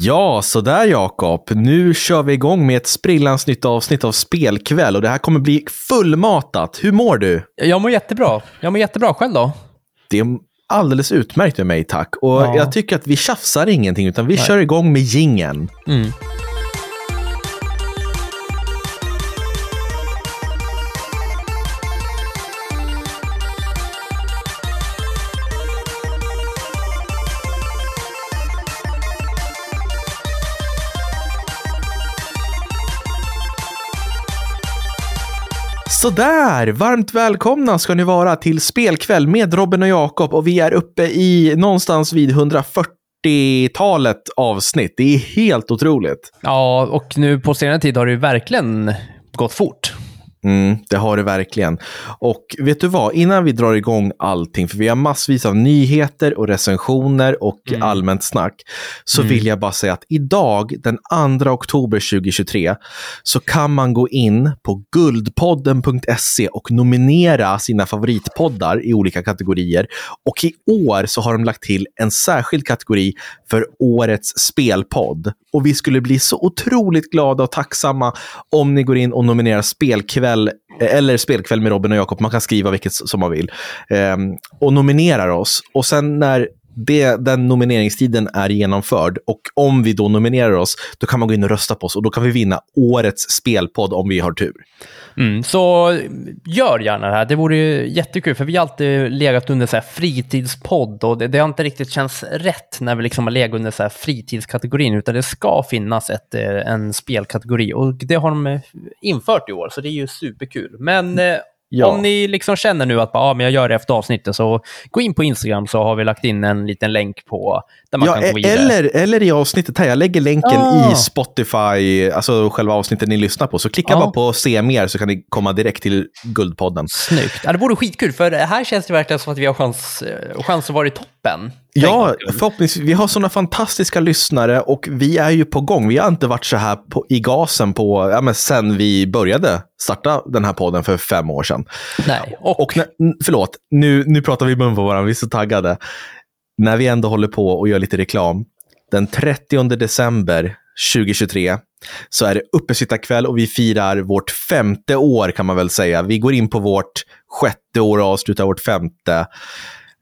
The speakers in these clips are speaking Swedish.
Ja, så där Jakob. Nu kör vi igång med ett sprillans nytt avsnitt av Spelkväll och det här kommer bli fullmatat. Hur mår du? Jag mår jättebra. Jag mår jättebra. Själv då? Det är alldeles utmärkt med mig, tack. Och Ja. jag tycker att vi tjafsar ingenting, utan vi Nej. kör igång med gingen. Mm. Sådär, varmt välkomna ska ni vara till Spelkväll med Robin och Jakob och vi är uppe i någonstans vid 140-talet avsnitt. Det är helt otroligt. Ja, och nu på senare tid har det ju verkligen gått fort. Mm, det har det verkligen. Och vet du vad, innan vi drar igång allting, för vi har massvis av nyheter och recensioner och Mm. allmänt snack, så Mm. vill jag bara säga att idag, den 2 oktober 2023, så kan man gå in på guldpodden.se och nominera sina favoritpoddar i olika kategorier. Och i år så har de lagt till en särskild kategori för årets spelpodd. Och vi skulle bli så otroligt glada och tacksamma om ni går in och nominerar spelkväll eller spelkväll med Robin och Jakob. Man kan skriva vilket som man vill. Ehm, och nominerar oss. Och sen när det, den nomineringstiden är genomförd och om vi då nominerar oss, då kan man gå in och rösta på oss och då kan vi vinna årets spelpodd om vi har tur. Mm, så gör gärna det här. Det vore ju jättekul, för vi har alltid legat under så här fritidspodd och det, det har inte riktigt känts rätt när vi liksom har legat under så här fritidskategorin, utan det ska finnas ett, eh, en spelkategori och det har de eh, infört i år, så det är ju superkul. Men mm. Ja. om ni liksom känner nu att ja, men jag gör det efter avsnittet, så gå in på Instagram så har vi lagt in en liten länk på där man Ja, kan gå e- vidare. eller, eller i avsnittet här. Jag lägger länken Ah. i Spotify, alltså själva avsnittet ni lyssnar på. Så klicka Ja. bara på se mer så kan ni komma direkt till Guldpodden. Snyggt. Ja, det vore skitkul, för här känns det verkligen som att vi har chans, eh, chans att vara i toppen. Ja, förhoppningsvis. Vi har sådana fantastiska lyssnare och vi är ju på gång. Vi har inte varit så här på, i gasen på, ja, men sen vi började starta den här podden för fem år sedan. Nej. Och, Och när, förlåt, nu, nu pratar vi i mun på varandra, vi är så taggade. När vi ändå håller på och gör lite reklam. Den 30 december 2023 så är det uppesittarkväll och vi firar vårt femte år kan man väl säga. Vi går in på vårt sjätte år och avslutar vårt femte.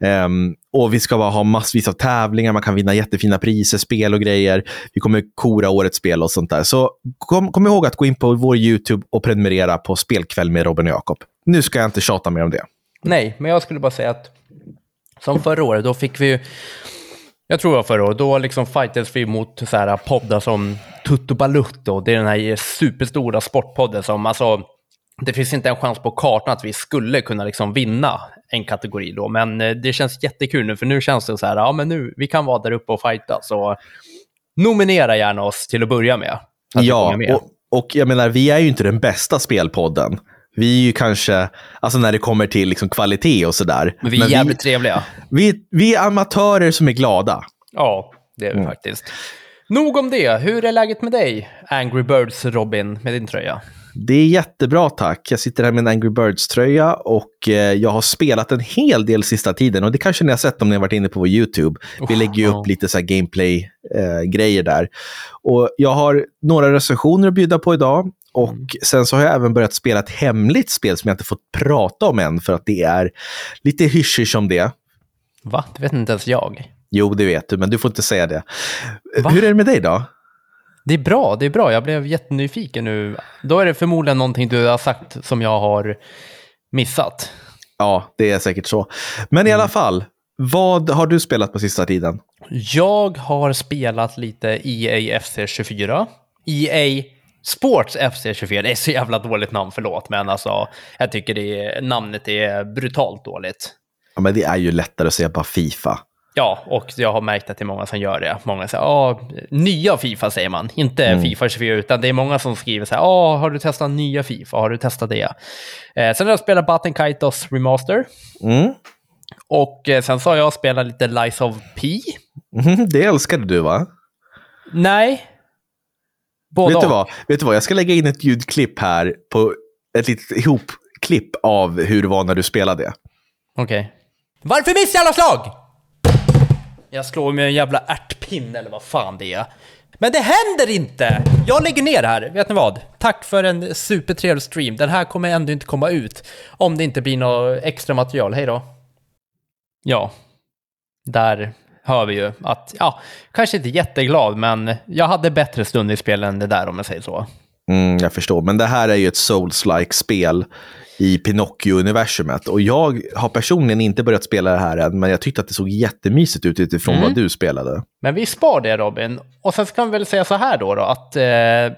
Um, och vi ska bara ha massvis av tävlingar, man kan vinna jättefina priser, spel och grejer. Vi kommer kora årets spel och sånt där. Så kom, kom ihåg att gå in på vår YouTube och prenumerera på Spelkväll med Robin och Jakob. Nu ska jag inte tjata mer om det. nej, men jag skulle bara säga att som förra året, då fick vi ju... jag tror det var förra året, då liksom fightades vi mot så här poddar som Tutto Balutto. Det är den här superstora sportpodden som, alltså, det finns inte en chans på kartan att vi skulle kunna liksom vinna en kategori då, men eh, det känns jättekul nu, för nu känns det så här, ja men nu, vi kan vara där uppe och fighta, så nominera gärna oss till att börja med. att vi Ja, med. och, och jag menar, vi är ju inte den bästa spelpodden. Vi är ju kanske, alltså när det kommer till liksom kvalitet och sådär. Men vi är jävligt trevliga. vi, vi är amatörer som är glada. Ja, det är Mm. vi faktiskt. Nog om det. Hur är läget med dig, Angry Birds Robin, med din tröja? Det är jättebra tack. Jag sitter här med en Angry Birds-tröja och eh, jag har spelat en hel del sista tiden. Och det kanske ni har sett om ni har varit inne på vår YouTube. Vi Oh, lägger ju ja. upp lite så gameplay-grejer där. Och jag har några recensioner att bjuda på idag. Och Mm. sen så har jag även börjat spela ett hemligt spel som jag inte fått prata om än för att det är lite hysch om det. Va? Det vet inte ens jag. Jo, det vet du, men du får inte säga det. Va? Hur är det med dig då? Det är bra, det är bra. Jag blev jättenyfiken nu. Då är det förmodligen någonting du har sagt som jag har missat. Ja, det är säkert så. Men Mm. i alla fall, vad har du spelat på sista tiden? Jag har spelat lite EA FC24. EA Sports FC24. Det är så jävla dåligt namn, förlåt. Men alltså, jag tycker det namnet är brutalt dåligt. Ja, men det är ju lättare att säga bara Fifa. Ja, och jag har märkt att det är många som gör det. Många säger, ja, nya Fifa säger man, inte Mm. Fifa 24, utan det är många som skriver så här, ja, har du testat nya Fifa? Har du testat det? Eh, sen har jag spelat Button Kaitos Remaster. Mm. Och eh, sen så har jag spelat lite Lies of P. Mhm, Det älskade du va? Nej. Både Vet du, vad? Vet du vad? Jag ska lägga in ett ljudklipp här på ett litet ihopklipp av hur det var när du spelade. Okej. Varför missar alla slag? Jag slår med en jävla ärtpinne eller vad fan det är. Men det händer inte! Jag lägger ner här, vet ni vad? Tack för en supertrevlig stream. Den här kommer ändå inte komma ut om det inte blir något extra material. Hej då. Ja, där hör vi ju att, ja, kanske inte jätteglad, men jag hade bättre stund i spelen än det där om jag säger så. Mm, jag förstår, men det här är ju ett Souls-like spel i Pinocchio-universumet. Och jag har personligen inte börjat spela det här än, men jag tyckte att det såg jättemysigt ut utifrån Mm. vad du spelade. Men vi spar det Robin. Och sen kan vi väl säga så här då, då att eh,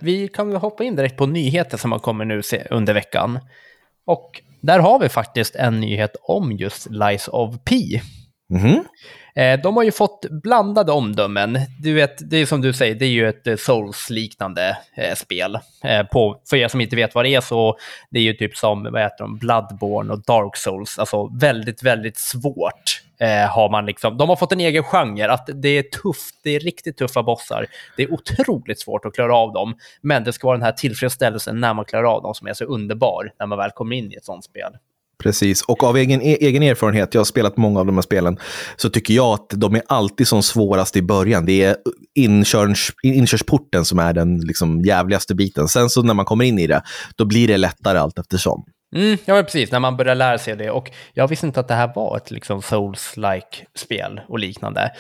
vi kan hoppa in direkt på nyheter som har kommit nu under veckan. Och där har vi faktiskt en nyhet om just Lies of P. Mm. de har ju fått blandade omdömen. Du vet, det är som du säger, det är ju ett eh, Souls-liknande eh, spel. På, för er som inte vet vad det är så det är ju typ som vad heter de, Bloodborne och Dark Souls. Alltså väldigt, väldigt svårt eh, har man liksom. De har fått en egen genre, att det är tufft, det är riktigt tuffa bossar. Det är otroligt svårt att klara av dem, men det ska vara den här tillfredsställelsen när man klarar av dem som är så underbar när man väl kommer in i ett sånt spel. Precis, och av egen, e-, egen erfarenhet, jag har spelat många av de här spelen, så tycker jag att de är alltid som svårast i början. Det är inkörs, inkörsporten som är den liksom jävligaste biten. Sen så när man kommer in i det, då blir det lättare allt eftersom. Mm, ja, men precis. När man börjar lära sig det. Och jag visste inte att det här var ett liksom, Souls-like spel och liknande.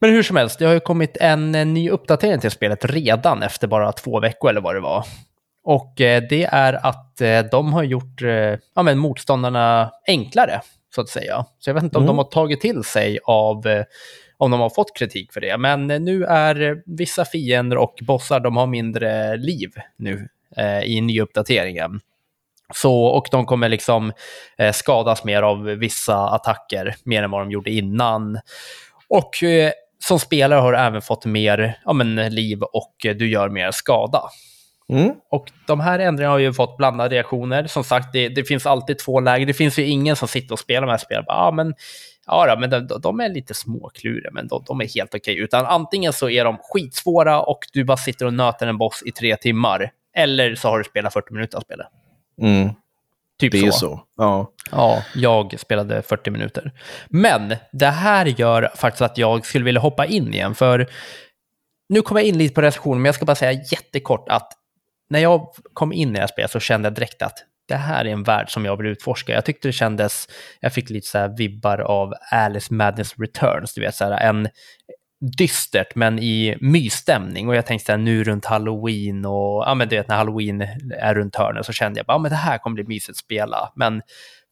Men hur som helst, det har ju kommit en, eh, ny uppdatering till spelet redan efter bara två veckor eller vad det var. Och eh, det är att eh, de har gjort eh, ja, men motståndarna enklare, så att säga. Så jag vet inte om Mm. de har tagit till sig av om de har fått kritik för det. Men nu är vissa fiender och bossar, de har mindre liv nu eh, i nyuppdateringen. Så, och de kommer liksom eh, skadas mer av vissa attacker, mer än vad de gjorde innan. Och eh, som spelare har du även fått mer ja, men, liv och du gör mer skada. Mm. Och de här ändringarna har ju fått blandade reaktioner. Som sagt, det, det finns alltid två läger. Det finns ju ingen som sitter och spelar de här spelen. Ja, ah, men, ja, då, men de, de är lite småkluriga, men de, de är helt okej. Utan antingen så är de skitsvåra och du bara sitter och nöter en boss i tre timmar. Eller så har du spelat 40 minuter av spelet. Mm. Typ Det är så. så. Ja. Ja, jag spelade 40 minuter. Men det här gör faktiskt att jag skulle vilja hoppa in igen, för nu kommer jag in lite på recensionen, men jag ska bara säga jättekort att när jag kom in i det här spelet så kände jag direkt att det här är en värld som jag vill utforska. Jag tyckte det kändes, jag fick lite så här vibbar av Alice Madness Returns, du vet så här en dystert men i mysstämning och jag tänkte så här, nu runt halloween och ja men du vet när halloween är runt hörnet så kände jag bara, ja men det här kommer bli mysigt att spela. Men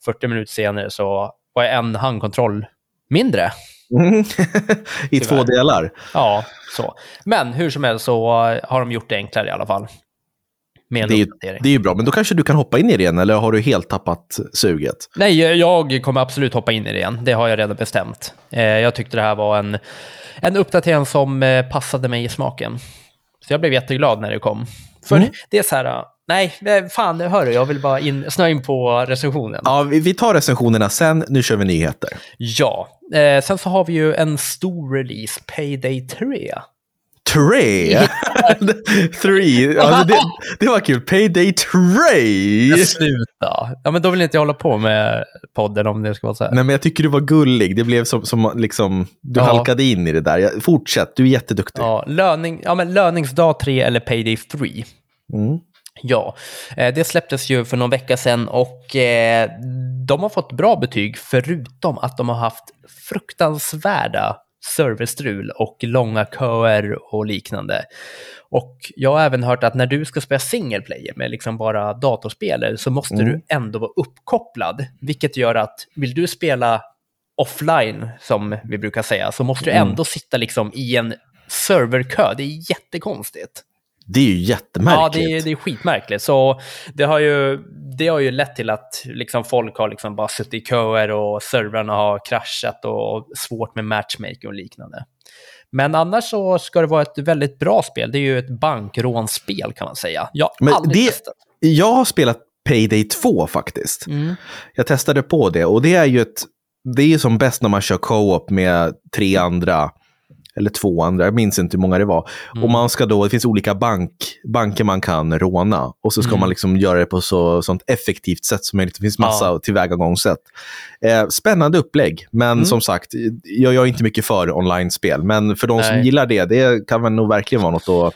40 minuter senare så var jag en handkontroll mindre. Mm. I två delar. Ja, så. Men hur som helst så har de gjort det enklare i alla fall. Med en Det är, ju, uppdatering. det är ju bra, men då kanske du kan hoppa in i det igen, eller har du helt tappat suget? Nej, jag kommer absolut hoppa in i det igen. Det har jag redan bestämt. Eh, Jag tyckte det här var en, en uppdatering som eh, passade mig i smaken. Så jag blev jätteglad när det kom. För Mm. det är så här, nej, fan, hör du, jag vill bara in, snöa in på recensionen. Ja, vi, vi tar recensionerna sen, nu kör vi nyheter. Ja, eh, sen så har vi ju en stor release, Payday 3. Tre! Three. Ja, det, det var kul. Payday 3! Sluta! Ja, men då vill inte jag hålla på med podden om det ska vara så här. Nej, men jag tycker du var gullig. Det blev som, som liksom, du Ja. halkade in i det där. Jag- Fortsätt, du är jätteduktig. Ja, löning, ja, men löningsdag 3 eller Payday 3. Mm. Ja, eh, det släpptes ju för någon vecka sedan och eh, de har fått bra betyg förutom att de har haft fruktansvärda serverstrul och långa köer och liknande. Och jag har även hört att när du ska spela single player med liksom bara datorspelare så måste Mm. du ändå vara uppkopplad, vilket gör att vill du spela offline, som vi brukar säga, så måste du Mm. ändå sitta liksom i en serverkö. Det är jättekonstigt. Det är ju Ja, jättemärkligt. det är, det är skitmärkligt. Så det har ju, det har ju lett till att liksom folk har liksom bara suttit i köer och servrarna har kraschat och svårt med matchmaking och liknande. Men annars så ska det vara ett väldigt bra spel. Det är ju ett bankrånspel kan man säga. Jag har Men aldrig det- testat. Jag har spelat Payday 2 faktiskt. Mm. Jag testade på det och det är ju ett... Det är som bäst när man kör co-op med tre andra eller två andra, jag minns inte hur många det var. Mm. Och man ska då, det finns olika bank, banker man kan råna. Och så ska Mm. man liksom göra det på så sånt effektivt sätt som möjligt. Det finns massa Ja. tillvägagångssätt. Eh, spännande upplägg, men Mm. som sagt, jag, är inte mycket för online-spel. Men för de som Nej. gillar det, det kan väl nog verkligen vara något att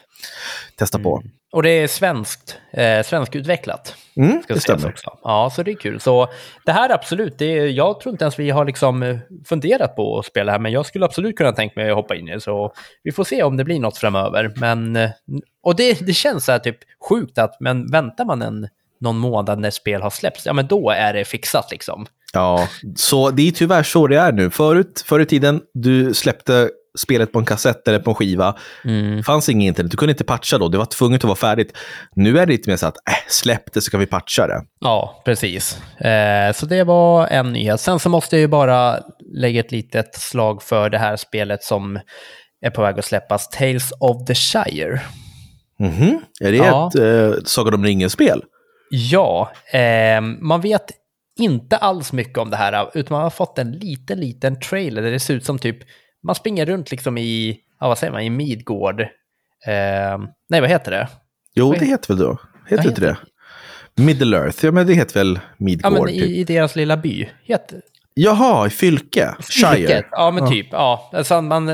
testa på. Och det är svenskt, eh, svenskutvecklat. Mm, Ska det stämmer. också. Ja, så det är kul. Så det här absolut, det är, jag tror inte ens vi har liksom eh, funderat på att spela här, men jag skulle absolut kunna tänka mig att hoppa in i det. Så vi får se om det blir något framöver. Men, eh, och det, det känns så här typ sjukt att, men väntar man en, någon månad när spel har släppts, ja men då är det fixat liksom. Ja, så det är tyvärr så det är nu. Förut, förr i tiden, du släppte spelet på en kassett eller på en skiva. Det fanns inget internet, du kunde inte patcha då. Det var tvunget att vara färdigt. Nu är det lite mer så att, äh, släpp det så kan vi patcha det. Ja, precis. Eh, så det var en nyhet. Sen så måste jag ju bara lägga ett litet slag för det här spelet som är på väg att släppas, Tales of the Shire. Mhm. Är det Ja. ett eh, Sagan om ringen-spel? Ja, eh, man vet inte alls mycket om det här, utan man har fått en liten, liten trailer där det ser ut som typ, man springer runt liksom i, ja vad säger man, i Midgård. Eh, nej, vad heter det? Jo, det heter väl då? Heter Vad inte det? Middle Earth, ja men det heter väl Ja, Midgård? men typ. i, i deras lilla by. Heter, Jaha, i Fylke? Shire? Fylket. Ja, men typ. Ja. Alltså, man,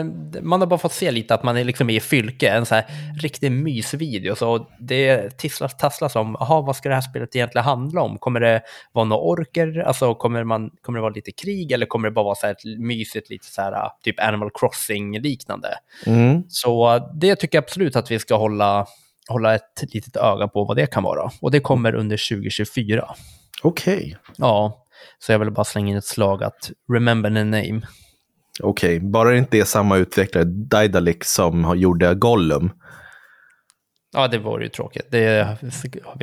man har bara fått se lite att man är liksom i Fylke, en så här riktig mysvideo. Så det tisslas, tasslas om, aha, vad ska det här spelet egentligen handla om? Kommer det vara några orker? Alltså, kommer, man, kommer det vara lite krig? Eller kommer det bara vara så här ett mysigt, lite så här, typ Animal Crossing-liknande? Mm. Så det tycker jag absolut att vi ska hålla, hålla ett litet öga på vad det kan vara. Och det kommer under 2024. Okej, Ja, så jag vill bara slänga in ett slag att remember the name. okej. Bara det inte är samma utvecklare, Daedalic, som gjorde Gollum. Ja, det vore ju tråkigt. Det,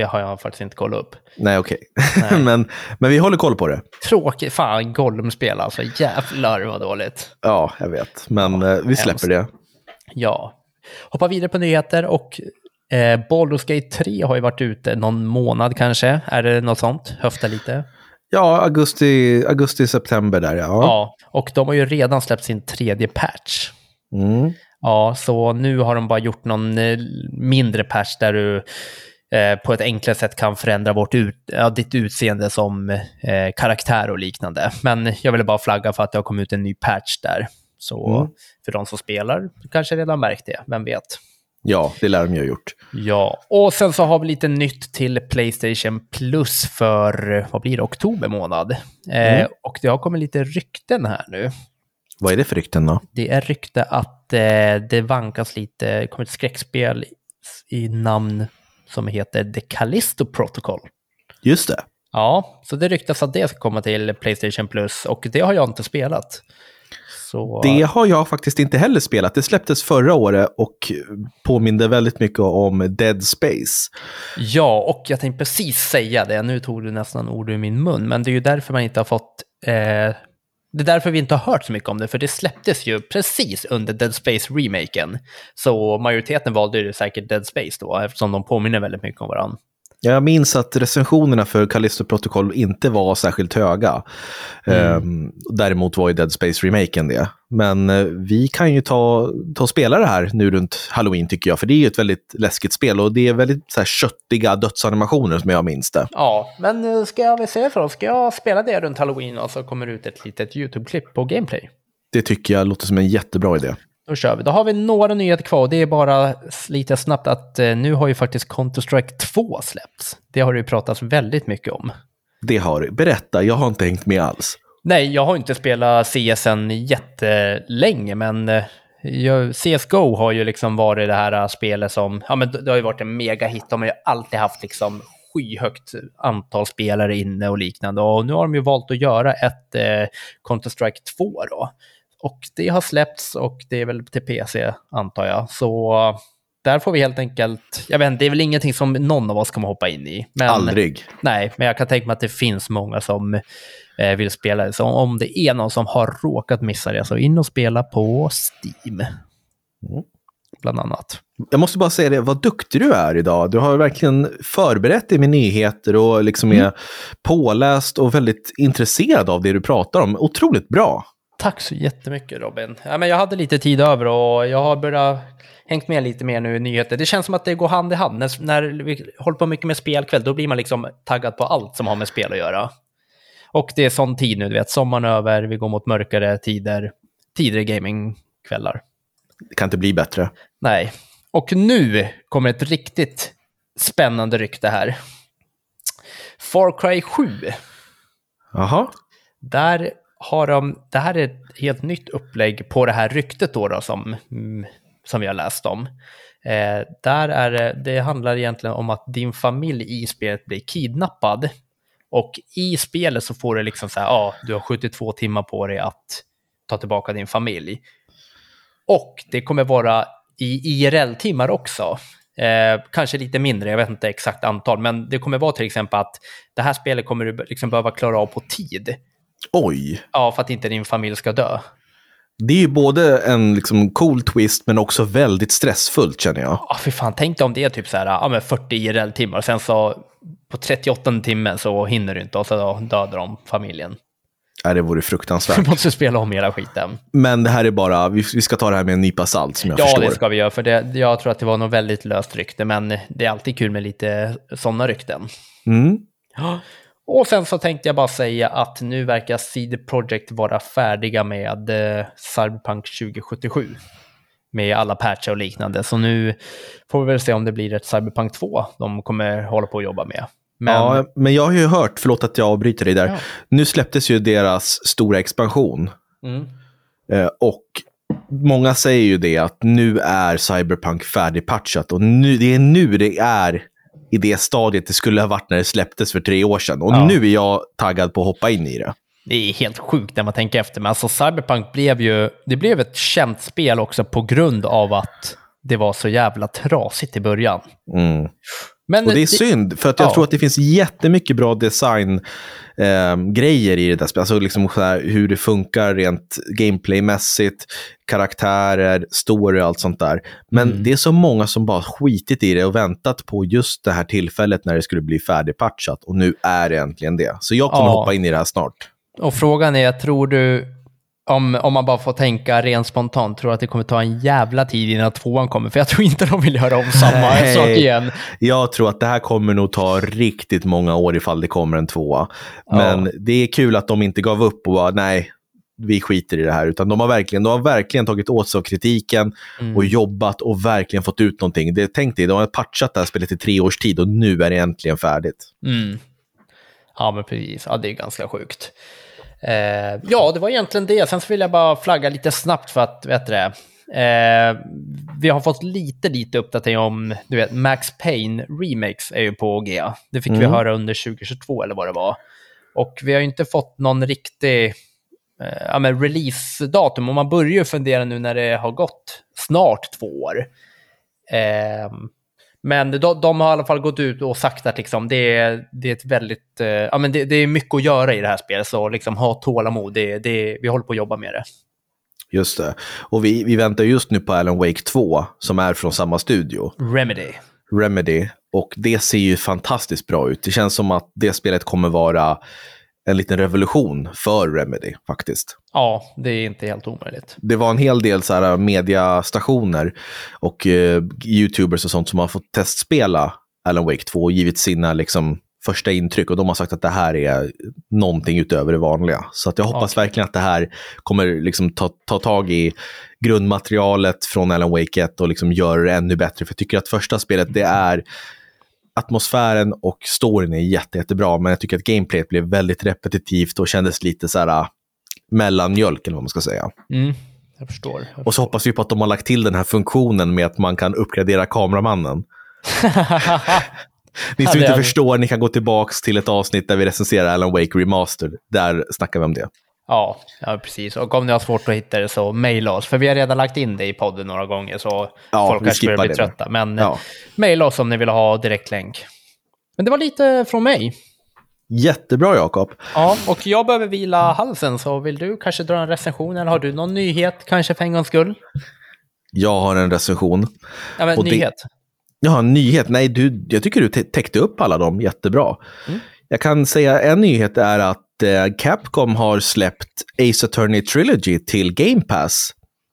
har jag faktiskt inte kollat upp. Nej, okej. Nej. men, men vi håller koll på det. Tråkigt. Fan, Gollum-spel alltså. Jävlar vad dåligt. Ja, jag vet. Men eh, vi släpper det. Ja. Hoppa vidare på nyheter och eh, Baldur's Gate 3 har ju varit ute någon månad kanske. Är det något sånt? Höfta lite. Ja, augusti, augusti september där, ja. Ja. och de har ju redan släppt sin tredje patch. Mm. Ja, så nu har de bara gjort någon eh, mindre patch där du eh, på ett enklare sätt kan förändra vårt ut, ja, ditt utseende som eh, karaktär och liknande. Men jag ville bara flagga för att det har kommit ut en ny patch där. Så Mm. för de som spelar kanske redan märkt det, vem vet. Ja, det lär de ju ha gjort. Ja, och sen så har vi lite nytt till Playstation Plus för, vad blir det, oktober månad. Eh, Mm. och det har kommit lite rykten här nu. Vad är det för rykten då? Det är rykte att eh, det vankas lite, det kommer ett skräckspel i, i namn som heter The Callisto Protocol. Just det. Ja, så det ryktas att det ska komma till Playstation Plus och det har jag inte spelat. Så, Det har jag faktiskt inte heller spelat. Det släpptes förra året och påminde väldigt mycket om Dead Space. Ja, och jag tänkte precis säga det, nu tog du nästan ord ur min mun, men det är ju därför man inte har fått eh, det är därför vi inte har hört så mycket om det, för det släpptes ju precis under Dead Space-remaken. Så majoriteten valde ju säkert Dead Space då, eftersom de påminner väldigt mycket om varandra. Jag minns att recensionerna för Callisto Protocol inte var särskilt höga. Ehm, däremot var ju Dead Space-remaken det. Men eh, vi kan ju ta, ta och spela det här nu runt Halloween tycker jag. För det är ju ett väldigt läskigt spel och det är väldigt så här, köttiga dödsanimationer som jag minns det. Ja, men eh, ska jag väl säga oss, ska jag spela det runt Halloween och så kommer det ut ett litet YouTube-klipp på Gameplay? Det tycker jag låter som en jättebra idé. Då kör vi. Då har vi några nyheter kvar. Det är bara lite snabbt att eh, nu har ju faktiskt Counter-Strike 2 släppts. Det har det ju pratats väldigt mycket om. Det har du. Berätta, jag har inte hängt med alls. Nej, jag har inte spelat CS än jättelänge, men eh, CSGO har ju liksom varit det här eh, spelet som, ja men det det har ju varit en megahit. De har ju alltid haft liksom skyhögt antal spelare inne och liknande. Och nu har de ju valt att göra ett eh, Counter-Strike 2 då. Och det har släppts och det är väl till PC antar jag. Så eh, där får vi helt enkelt, jag vet inte, det är väl ingenting som någon av oss kommer hoppa in i. Men, Aldrig. Nej, men jag kan tänka mig att det finns många som eh, vill spela det. Så om det är någon som har råkat missa det, så in och spela på Steam. Bland annat. Jag måste bara säga det, vad duktig du är idag. Du har verkligen förberett dig med nyheter och liksom är påläst och väldigt intresserad av det du pratar om. Otroligt bra. Tack så jättemycket Robin. Ja, men jag hade lite tid över och jag har börjat hängt med lite mer nu i nyheter. Det känns som att det går hand i hand. När, när vi håller på mycket med spelkväll, då blir man liksom taggad på allt som har med spel att göra. Och det är sån tid nu, du vet, sommaren över, vi går mot mörkare tider, tidigare gamingkvällar. Det kan inte bli bättre. Nej. Och nu kommer ett riktigt spännande rykte här. Far Cry 7. Jaha. Där har de, det här är ett helt nytt upplägg på det här ryktet då, då som, mm, som vi har läst om. Eh, där är det, det handlar egentligen om att din familj i spelet blir kidnappad. Och i spelet så får du liksom så här, ja, du har 72 timmar på dig att ta tillbaka din familj. Och det kommer vara i IRL-timmar också. Eh, kanske lite mindre, jag vet inte exakt antal, men det kommer vara till exempel att det här spelet kommer du liksom behöva klara av på tid. Oj. Ja, för att inte din familj ska dö. Det är ju både en liksom cool twist men också väldigt stressfullt känner jag. Ja, för fan, tänk dig om det är typ så här, ja, men 40 IRL-timmar sen så på 38 timmen så hinner du inte och så dödar de familjen. Ja, det vore fruktansvärt. måste spela om hela skiten. Men det här är bara, vi, vi ska ta det här med en nypa salt som jag Ja, förstår. det ska vi göra, för det, jag tror att det var något väldigt löst rykte, men det är alltid kul med lite sådana rykten. Mm. Och sen så tänkte jag bara säga att nu verkar CD Projekt vara färdiga med eh, Cyberpunk 2077. Med alla patcher och liknande. Så nu får vi väl se om det blir ett Cyberpunk 2 de kommer hålla på att jobba med. Men Ja, men jag har ju hört, förlåt att jag avbryter dig där, Ja. nu släpptes ju deras stora expansion. mm, Eh, och många säger ju det att nu är Cyberpunk färdigpatchat och nu, det är nu det är i det stadiet det skulle ha varit när det släpptes för tre år sedan. Och Ja. nu är jag taggad på att hoppa in i det. det är helt sjukt när man tänker efter. Men alltså Cyberpunk blev ju, det blev ett känt spel också på grund av att det var så jävla trasigt i början. Mm. Men Och det är synd, för att jag Ja. tror att det finns jättemycket bra design eh, i det där spelet. Alltså liksom hur det funkar rent gameplaymässigt, karaktärer, story och allt sånt där. Men Mm. det är så många som bara skitit i det och väntat på just det här tillfället när det skulle bli färdigpatchat. Och nu är det äntligen det. Så jag kommer Ja. hoppa in i det här snart. Och frågan är, tror du, om, om man bara får tänka rent spontant, tror att det kommer ta en jävla tid innan tvåan kommer? För jag tror inte de vill göra om samma Nej. sak igen. Jag tror att det här kommer nog ta riktigt många år ifall det kommer en tvåa. Ja. Men det är kul att de inte gav upp och bara, nej, vi skiter i det här. Utan de har verkligen, de har verkligen tagit åt sig av kritiken Mm. och jobbat och verkligen fått ut någonting. Det, tänk dig, de har patchat det här spelet i tre års tid och nu är det äntligen färdigt. Mm. Ja, men precis. Ja, det är ganska sjukt. Eh, ja, det var egentligen det. Sen så vill jag bara flagga lite snabbt för att, vet du det, eh, vi har fått lite, lite uppdatering om, du vet, Max Payne Remakes är ju på G. Det fick vi Mm. höra under 2022 eller vad det var. Och vi har ju inte fått någon riktig eh, ja, men release-datum och man börjar ju fundera nu när det har gått snart två år. Men de, de har i alla fall gått ut och sagt att liksom, det, är, det är ett väldigt, eh, ja, men det, det är mycket att göra i det här spelet, så liksom, ha tålamod. Det, det, vi håller på att jobba med det. Just det. Och vi, vi väntar just nu på Alan Wake 2, som är från samma studio. Remedy. Remedy. Och det ser ju fantastiskt bra ut. Det känns som att det spelet kommer vara en liten revolution för Remedy faktiskt. Ja, det är inte helt omöjligt. Det var en hel del så här mediastationer och eh, YouTubers och sånt som har fått testspela Alan Wake 2 och givit sina liksom, första intryck. Och de har sagt att det här är någonting utöver det vanliga. Så att jag hoppas Okej. verkligen att det här kommer liksom ta, ta tag i grundmaterialet från Alan Wake 1 och liksom göra det ännu bättre. För jag tycker att första spelet, det är atmosfären och storyn är jätte, jättebra, men jag tycker att gameplayet blev väldigt repetitivt och kändes lite så här äh, mellanmjölk, eller vad man ska säga. Mm, jag förstår. Jag Och så hoppas vi på att de har lagt till den här funktionen med att man kan uppgradera kameramannen. Ni som inte förstår, ni kan gå tillbaka till ett avsnitt där vi recenserar Alan Wake Remastered. Där snackar vi om det. Ja, ja, precis. Och om ni har svårt att hitta det så mejla oss. För vi har redan lagt in det i podden några gånger så Ja, folk kanske börjar bli det trötta. Men Ja. mejla oss om ni vill ha direktlänk. Men det var lite från mig. Jättebra, Jakob. Ja, och jag behöver vila halsen, så vill du kanske dra en recension eller har du någon nyhet kanske för en gångs skull? Jag har en recension. Ja, men Och det- nyhet. Jag har en nyhet. Nej, du, jag tycker du tä- täckte upp alla dem jättebra. Mm. Jag kan säga en nyhet är att eh, Capcom har släppt Ace Attorney Trilogy till Game Pass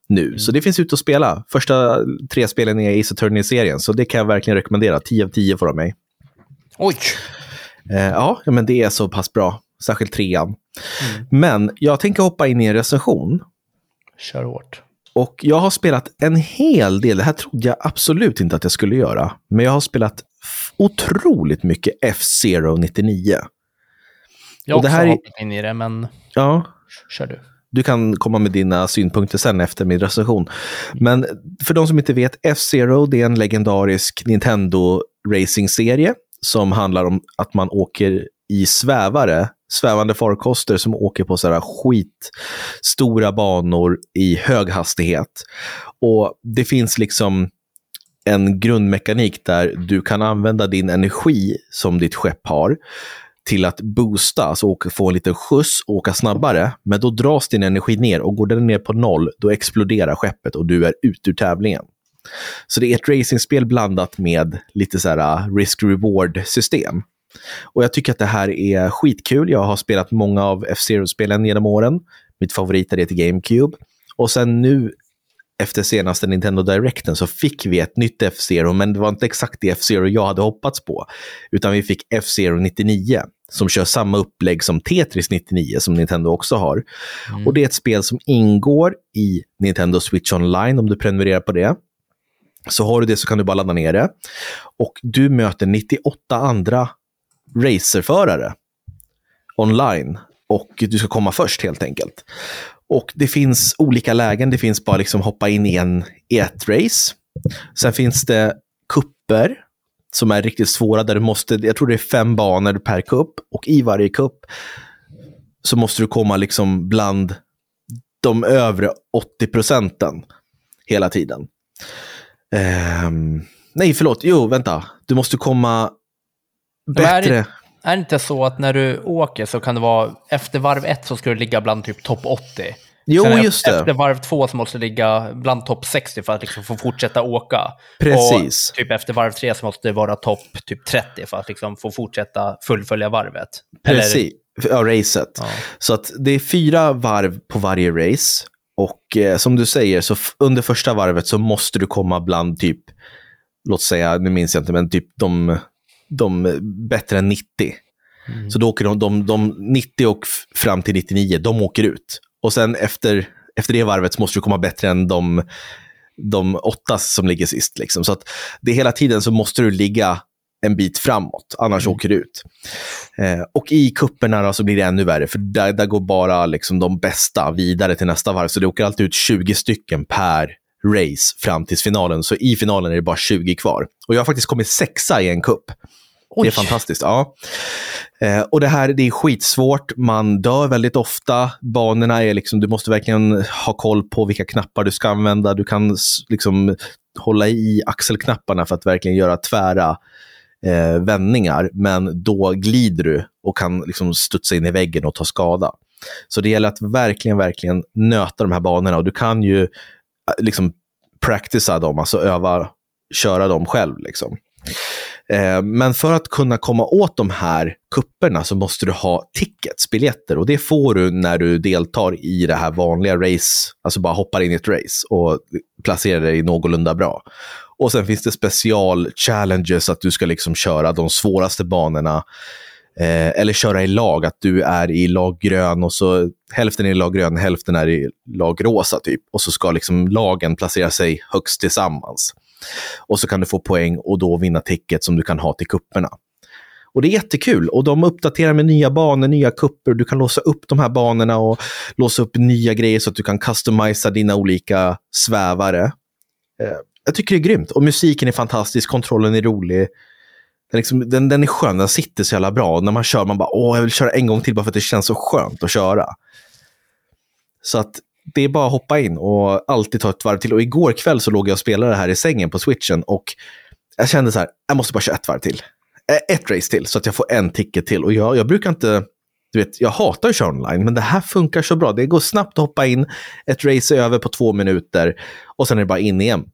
nu. Mm. Så det finns ute att spela. Första tre spelen är Ace Attorney-serien, så det kan jag verkligen rekommendera. 10 av 10 får de mig. Oj! Eh, ja, men det är så pass bra. Särskilt trean. Mm. Men jag tänker hoppa in i en recension. Kör hårt. Och jag har spelat en hel del. Det här trodde jag absolut inte att jag skulle göra. Men jag har spelat otroligt mycket F-Zero 99. Jag har också här hoppat in i det, men ja. kör du. Du kan komma med dina synpunkter sen efter min recension. Men för de som inte vet, F-Zero är en legendarisk Nintendo racing-serie som handlar om att man åker i svävare, svävande farkoster som åker på sådär skitstora banor i hög hastighet. Och det finns liksom en grundmekanik där du kan använda din energi som ditt skepp har till att boosta, alltså få en liten skjuts och åka snabbare. Men då dras din energi ner och går den ner på noll, då exploderar skeppet och du är ute ur tävlingen. Så det är ett racingspel blandat med lite så här äh, risk-reward-system. Och jag tycker att det här är skitkul. Jag har spelat många av F-Zero-spelen genom åren. Mitt favorit är det till GameCube. Och sen nu efter senaste Nintendo Directen så fick vi ett nytt F-Zero, men det var inte exakt det F-Zero jag hade hoppats på. Utan vi fick F-Zero 99 som kör samma upplägg som Tetris 99 som Nintendo också har. Mm. Och det är ett spel som ingår i Nintendo Switch Online om du prenumererar på det. Så har du det så kan du bara ladda ner det. Och du möter 98 andra racerförare online och du ska komma först helt enkelt. Och det finns olika lägen. Det finns bara liksom hoppa in i, en, i ett race. Sen finns det kupper som är riktigt svåra där du måste, jag tror det är fem banor per kupp och i varje kupp så måste du komma liksom bland de övre 80 procenten hela tiden. Um, nej, förlåt. Jo, vänta. Du måste komma bättre. Är, det inte så att när du åker så kan det vara efter varv ett så ska du ligga bland typ topp 80? Jo, Sen just det. Efter varv två så måste du ligga bland topp 60 för att liksom få fortsätta åka. Precis. Och typ efter varv tre så måste det vara topp typ 30 för att liksom få fortsätta fullfölja varvet. Precis, Eller... ja, racet. Ja. Så att det är fyra varv på varje race. Och eh, som du säger, så under första varvet så måste du komma bland typ, låt säga, nu minns jag inte, men typ de, de bättre än 90. Mm. Så då åker de, de, de 90 och fram till 99, de åker ut. Och sen efter, efter det varvet så måste du komma bättre än de, de åtta som ligger sist. Liksom. Så att det hela tiden så måste du ligga en bit framåt, annars mm. åker du ut. Eh, och i kupperna så blir det ännu värre, för där, där går bara liksom de bästa vidare till nästa varv. Så det åker alltid ut 20 stycken per race fram till finalen. Så i finalen är det bara 20 kvar. Och jag har faktiskt kommit sexa i en kupp. Oj. Det är fantastiskt. Ja. Eh, och det här det är skitsvårt. Man dör väldigt ofta. Banorna är liksom, du måste verkligen ha koll på vilka knappar du ska använda. Du kan liksom hålla i axelknapparna för att verkligen göra tvära eh, vändningar. Men då glider du och kan liksom studsa in i väggen och ta skada. Så det gäller att verkligen, verkligen nöta de här banorna. Och du kan ju Eh, liksom practica dem, alltså öva, köra dem själv. Liksom. Eh, men för att kunna komma åt de här kupperna så måste du ha tickets, biljetter. Och det får du när du deltar i det här vanliga race, alltså bara hoppar in i ett race och placerar dig någorlunda bra. Och sen finns det special challenges, att du ska liksom köra de svåraste banorna. Eh, eller köra i lag, att du är i lag grön och så hälften är i lag grön, hälften är i lag rosa typ. Och så ska liksom lagen placera sig högst tillsammans. Och så kan du få poäng och då vinna ticket som du kan ha till kupperna. Och det är jättekul. Och de uppdaterar med nya banor, nya kupper. Du kan låsa upp de här banorna och låsa upp nya grejer så att du kan customisa dina olika svävare. Eh, jag tycker det är grymt. Och musiken är fantastisk, kontrollen är rolig. Den, liksom, den, den är skön, den sitter så jävla bra. Och när man kör, man bara åh, jag vill köra en gång till bara för att det känns så skönt att köra. Så att det är bara att hoppa in och alltid ta ett varv till. Och igår kväll så låg jag och spelade här i sängen på switchen och jag kände så här, jag måste bara köra ett varv till. Eh, ett race till så att jag får en ticket till. Och jag, jag brukar inte, du vet, jag hatar att köra online, men det här funkar så bra. Det går snabbt att hoppa in, ett race är över på två minuter och sen är det bara in igen.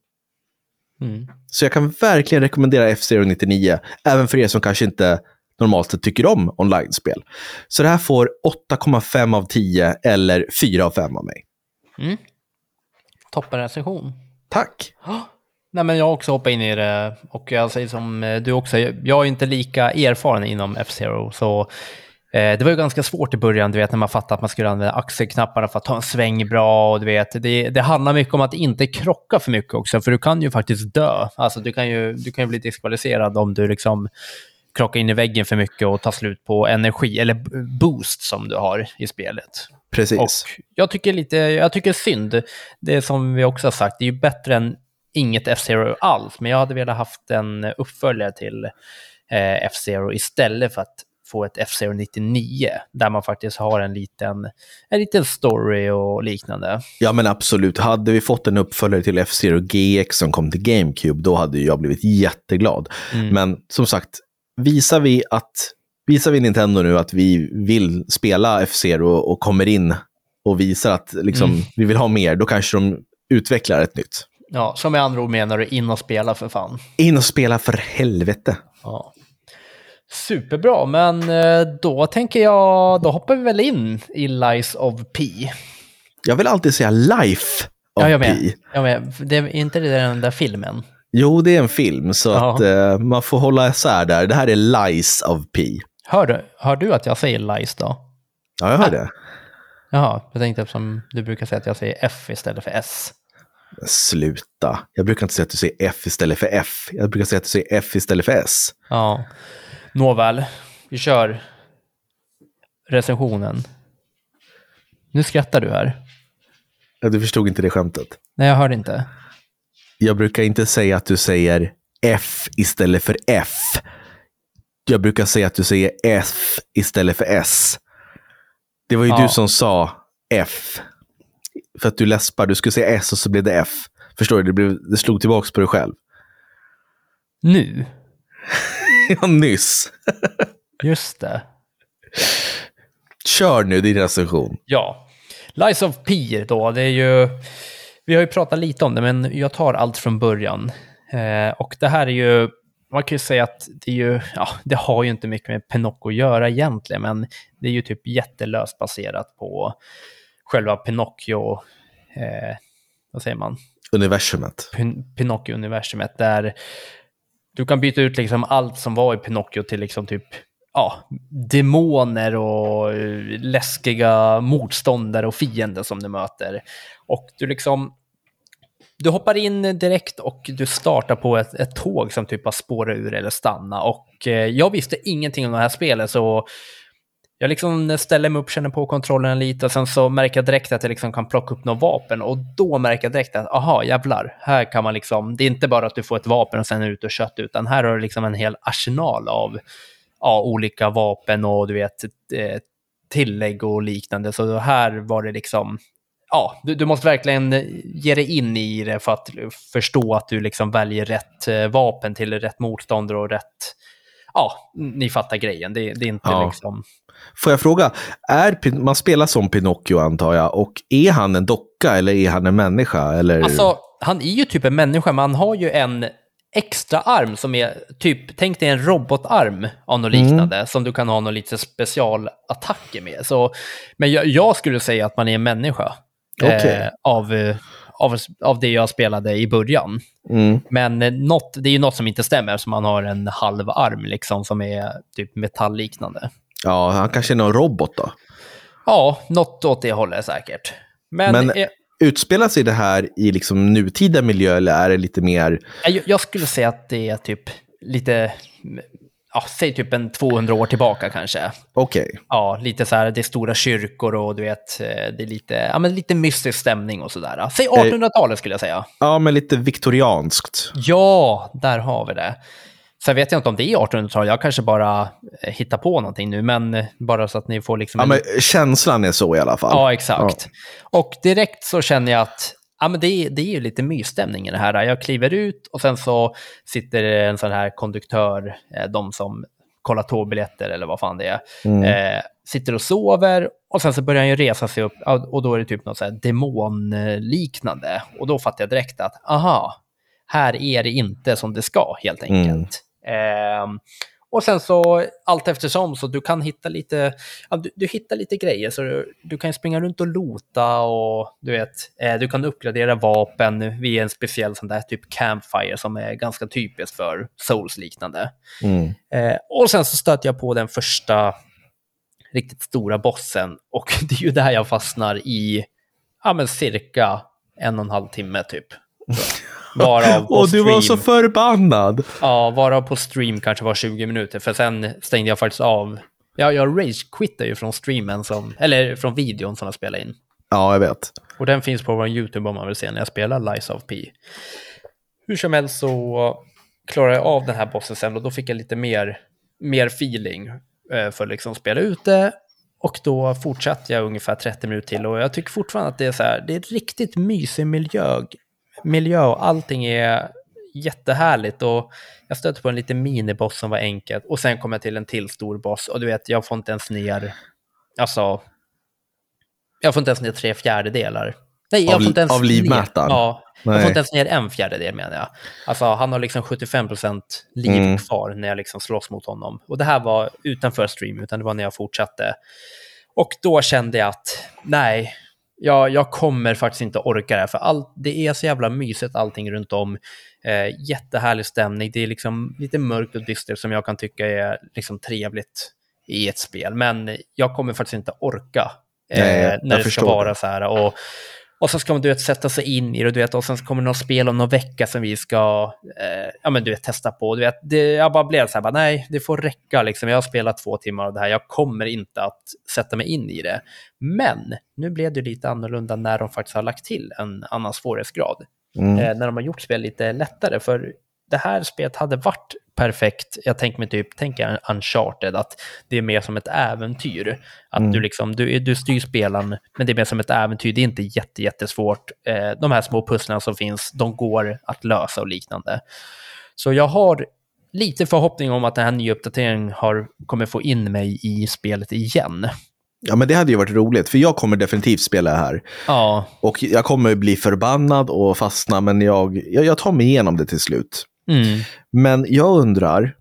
Mm. Så jag kan verkligen rekommendera F-Zero 99, även för er som kanske inte normalt sett tycker om online-spel. Så det här får 8,5 av 10 eller 4 av 5 av mig. Mm. Toppen recension. Tack! Nej, men jag har också hoppat in i det och jag säger som eh, du också, jag är inte lika erfaren inom F-Zero, så det var ju ganska svårt i början, du vet, när man fattade att man skulle använda axelknapparna för att ta en sväng bra och du vet, det, det handlar mycket om att inte krocka för mycket också, för du kan ju faktiskt dö. Alltså du kan ju, du kan ju bli diskvalificerad om du liksom krockar in i väggen för mycket och tar slut på energi, eller boost som du har i spelet. Precis. Och jag tycker lite, jag tycker synd, det som vi också har sagt, det är ju bättre än inget F-Zero alls, men jag hade velat haft en uppföljare till eh, F-Zero istället för att få ett F-Zero 99, där man faktiskt har en liten, en liten story och liknande. Ja, men absolut. Hade vi fått en uppföljare till F-Zero GX som kom till GameCube, då hade jag blivit jätteglad. Mm. Men som sagt, visar vi, att, visar vi Nintendo nu att vi vill spela F-Zero och kommer in och visar att liksom, Mm. vi vill ha mer, då kanske de utvecklar ett nytt. Ja, som med andra ord menar du in och spela för fan. In och spela för helvete. Ja. Superbra, men eh, då tänker jag, då hoppar vi väl in i Lies of P. Jag vill alltid säga Life of Ja, jag med. Pi. Jag med. Det är inte det den där filmen? Jo, det är en film, så Ja. att eh, man får hålla isär där. Det här är Lies of Pi. Hör du, hör du att jag säger Lies då? Ja, jag hör det. Jaha, jag tänkte eftersom du brukar säga att jag säger F istället för S. Sluta. Jag brukar inte säga att du säger F istället för F. Jag brukar säga att du säger F istället för S. Ja, nåväl. Vi kör recensionen. Nu skrattar du här. Ja, du förstod inte det skämtet. Nej, jag hörde inte. Jag brukar inte säga att du säger F istället för F. Jag brukar säga att du säger F istället för S. Det var ju Ja. du som sa F. För att du läspar. Du skulle säga S och så blev det F. Förstår du? Det, blev, det slog tillbaka på dig själv. Nu? Ja, nyss. Just det. Kör nu din recension. Ja. Lies of P då, det är ju... Vi har ju pratat lite om det, men jag tar allt från början. Eh, och det här är ju... Man kan ju säga att det är ju... Ja, det har ju inte mycket med Pinocchio att göra egentligen, men det är ju typ jättelöst baserat på själva Pinocchio... Eh, vad säger man? Universumet. Pin- Pinocchio-universumet där du kan byta ut liksom allt som var i Pinocchio till liksom typ ja, demoner och eh, läskiga motståndare och fiender som du möter. Och du liksom du hoppar in direkt och du startar på ett, ett tåg som typ har spårat ur eller stanna. Och eh, jag visste ingenting om det här spelet så jag liksom ställer mig upp, känner på kontrollen lite och sen så märker jag direkt att jag liksom kan plocka upp något vapen och då märker jag direkt att aha, jävlar, här kan man liksom, det är inte bara att du får ett vapen och sen är du ute och kött utan här har du liksom en hel arsenal av ja, olika vapen och du vet eh, tillägg och liknande. Så här var det liksom, ja, du, du måste verkligen ge dig in i det för att förstå att du liksom väljer rätt eh, vapen till rätt motståndare och rätt, ja, ni fattar grejen. Det, det är inte Ja. liksom... Får jag fråga, är, man spelar som Pinocchio antar jag, och är han en docka eller är han en människa? Eller? Alltså, han är ju typ en människa, men han har ju en extra arm som är typ, tänk dig en robotarm av något liknande, som du kan ha några lite specialattacker med. Så, men jag, jag skulle säga att man är en människa Okej. eh, av, av, av det jag spelade i början. Mm. Men eh, något, det är ju något som inte stämmer, som man har en halv arm liksom, som är typ metallliknande. Ja, han kanske är någon robot då. Ja, något åt det hållet säkert. Men, Men- eh, Utspelar sig det här i liksom nutida miljö eller är det lite mer... Jag, jag skulle säga att det är typ lite, ja, säg typ en 200 år tillbaka kanske. Okej. Ja, lite så här, det är stora kyrkor och du vet, eh, det är lite, ja, men lite mystisk stämning och sådär. Säg 1800-talet skulle jag säga. Ja, men lite viktorianskt. Ja, där har vi det. Sen vet jag inte om det är 1800-talet, jag kanske bara eh, hittar på någonting nu, men eh, bara så att ni får liksom... Ja, en- men känslan är så i alla fall. Ja, exakt. Och direkt så känner jag att ja, men det, är, det är ju lite mysstämning i det här. Jag kliver ut och sen så sitter en sån här konduktör, eh, de som kollar tågbiljetter eller vad fan det är, Mm. eh, sitter och sover och sen så börjar han ju resa sig upp ja, och då är det typ något så här demonliknande. Och då fattar jag direkt att, aha, här är det inte som det ska helt enkelt. Ehm, och sen så allt eftersom så du kan hitta lite, ja, du, du hittar lite grejer så du, du kan springa runt och lota och du vet, eh, du kan uppgradera vapen via en speciell sån där typ campfire som är ganska typiskt för souls-liknande. Mm. Eh, och sen så stöter jag på den första riktigt stora bossen och det är ju där jag fastnar i, ja men cirka en och en halv timme typ. Varav på Och du var så stream- förbannad. Ja, varav på stream kanske var 20 minuter, för sen stängde jag faktiskt av. Ja, jag rage-quittade ju från streamen, som, eller från videon som jag spelade in. Ja, jag vet. Och den finns på vår YouTube om man vill se när jag spelar Lies of P. Hur som helst så klarade jag av den här bossen sen och då fick jag lite mer, mer feeling eh, för att liksom spela ute. Och då fortsatte jag ungefär 30 minuter till och jag tycker fortfarande att det är så här, det är riktigt mysig miljö, miljö och allting är jättehärligt och jag stötte på en liten miniboss som var enkelt och sen kom jag till en till stor boss och du vet, jag får inte ens ner, alltså, jag får inte ens ner tre fjärdedelar. Nej, jag Av- får inte ens av livmätaren? Ner, ja, jag Nej. får inte ens ner en fjärdedel menar jag. Alltså han har liksom 75% liv Mm. kvar när jag liksom slåss mot honom. Och det här var utanför stream, utan det var när jag fortsatte. Och då kände jag att nej, jag, jag kommer faktiskt inte orka det här, för allt, det är så jävla mysigt allting runt om. Eh, jättehärlig stämning, det är liksom lite mörkt och dystert som jag kan tycka är liksom trevligt i ett spel. Men jag kommer faktiskt inte orka eh, Nej, när det ska vara det. så här. Och, och så ska man du vet, sätta sig in i det, du vet, och sen kommer det något spel om någon vecka som vi ska eh, ja, men, du vet, testa på. Du vet, det, jag bara blev så här, bara, nej, det får räcka. Liksom. Jag har spelat två timmar av det här, jag kommer inte att sätta mig in i det. Men nu blev det lite annorlunda när de faktiskt har lagt till en annan svårighetsgrad. Mm. Eh, när de har gjort spel lite lättare, för det här spelet hade varit perfekt. Jag tänker mig typ, tänker Uncharted, att det är mer som ett äventyr. Att Mm. du liksom, du, du styr spelaren, men det är mer som ett äventyr. Det är inte jätte, jättesvårt. Eh, de här små pusslarna som finns, de går att lösa och liknande. Så jag har lite förhoppning om att den här nya uppdateringen har, kommer få in mig i spelet igen. Ja, men det hade ju varit roligt, för jag kommer definitivt spela det här. Ja, Och jag kommer bli förbannad och fastna, men jag, jag, jag tar mig igenom det till slut. Mm. Men jag undrar,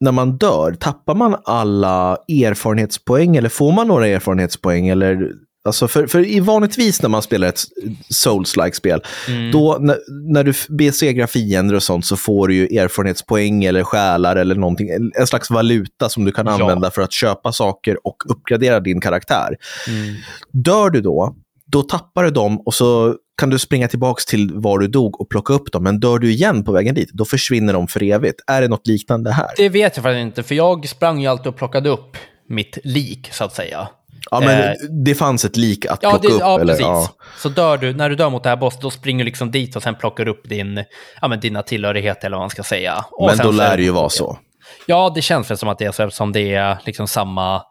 när man dör, tappar man alla erfarenhetspoäng eller får man några erfarenhetspoäng? Eller, alltså för, för i vanligtvis när man spelar ett Souls-like spel, Mm. då när, när du besegrar fiender och sånt så får du ju erfarenhetspoäng eller själar eller någonting, en slags valuta som du kan Ja. använda för att köpa saker och uppgradera din karaktär. Mm. Dör du då, då tappar du dem och så kan du springa tillbaka till var du dog och plocka upp dem. Men dör du igen på vägen dit, då försvinner de för evigt. Är det något liknande här? Det vet jag faktiskt inte, för jag sprang ju alltid och plockade upp mitt lik, så att säga. Ja, men eh, det fanns ett lik att Ja, plocka det, upp. ja eller, precis. Ja. Så dör du, när du dör mot det här boss, då springer du liksom dit och sen plockar upp din, ja, men dina tillhörigheter, eller vad man ska säga. Och Men då lär det ju vara så. Ja, det känns väl som att det är så, eftersom det är liksom samma,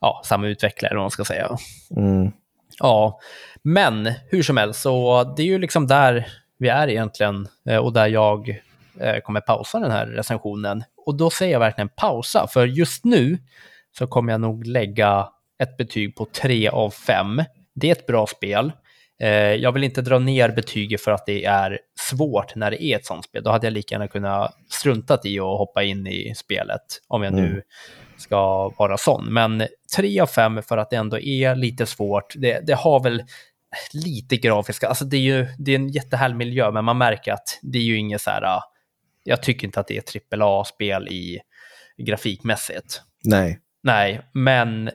ja, samma utvecklare, eller vad man ska säga. Mm. Ja, men hur som helst, så det är ju liksom där vi är egentligen eh, och där jag eh, kommer pausa den här recensionen. Och då säger jag verkligen pausa, för just nu så kommer jag nog lägga ett betyg på 3 av 5. Det är ett bra spel. Eh, Jag vill inte dra ner betyget för att det är svårt när det är ett sånt spel. Då hade jag lika gärna kunnat struntat i och hoppa in i spelet, om jag nu Mm. ska vara sån. Men 3 av 5 för att det ändå är lite svårt. Det, det har väl lite grafiska, alltså det är ju det är en jättehärlig miljö, men man märker att det är ju inget så här, äh, jag tycker inte att det är ett AAA-spel i grafikmässigt. Nej. Nej, men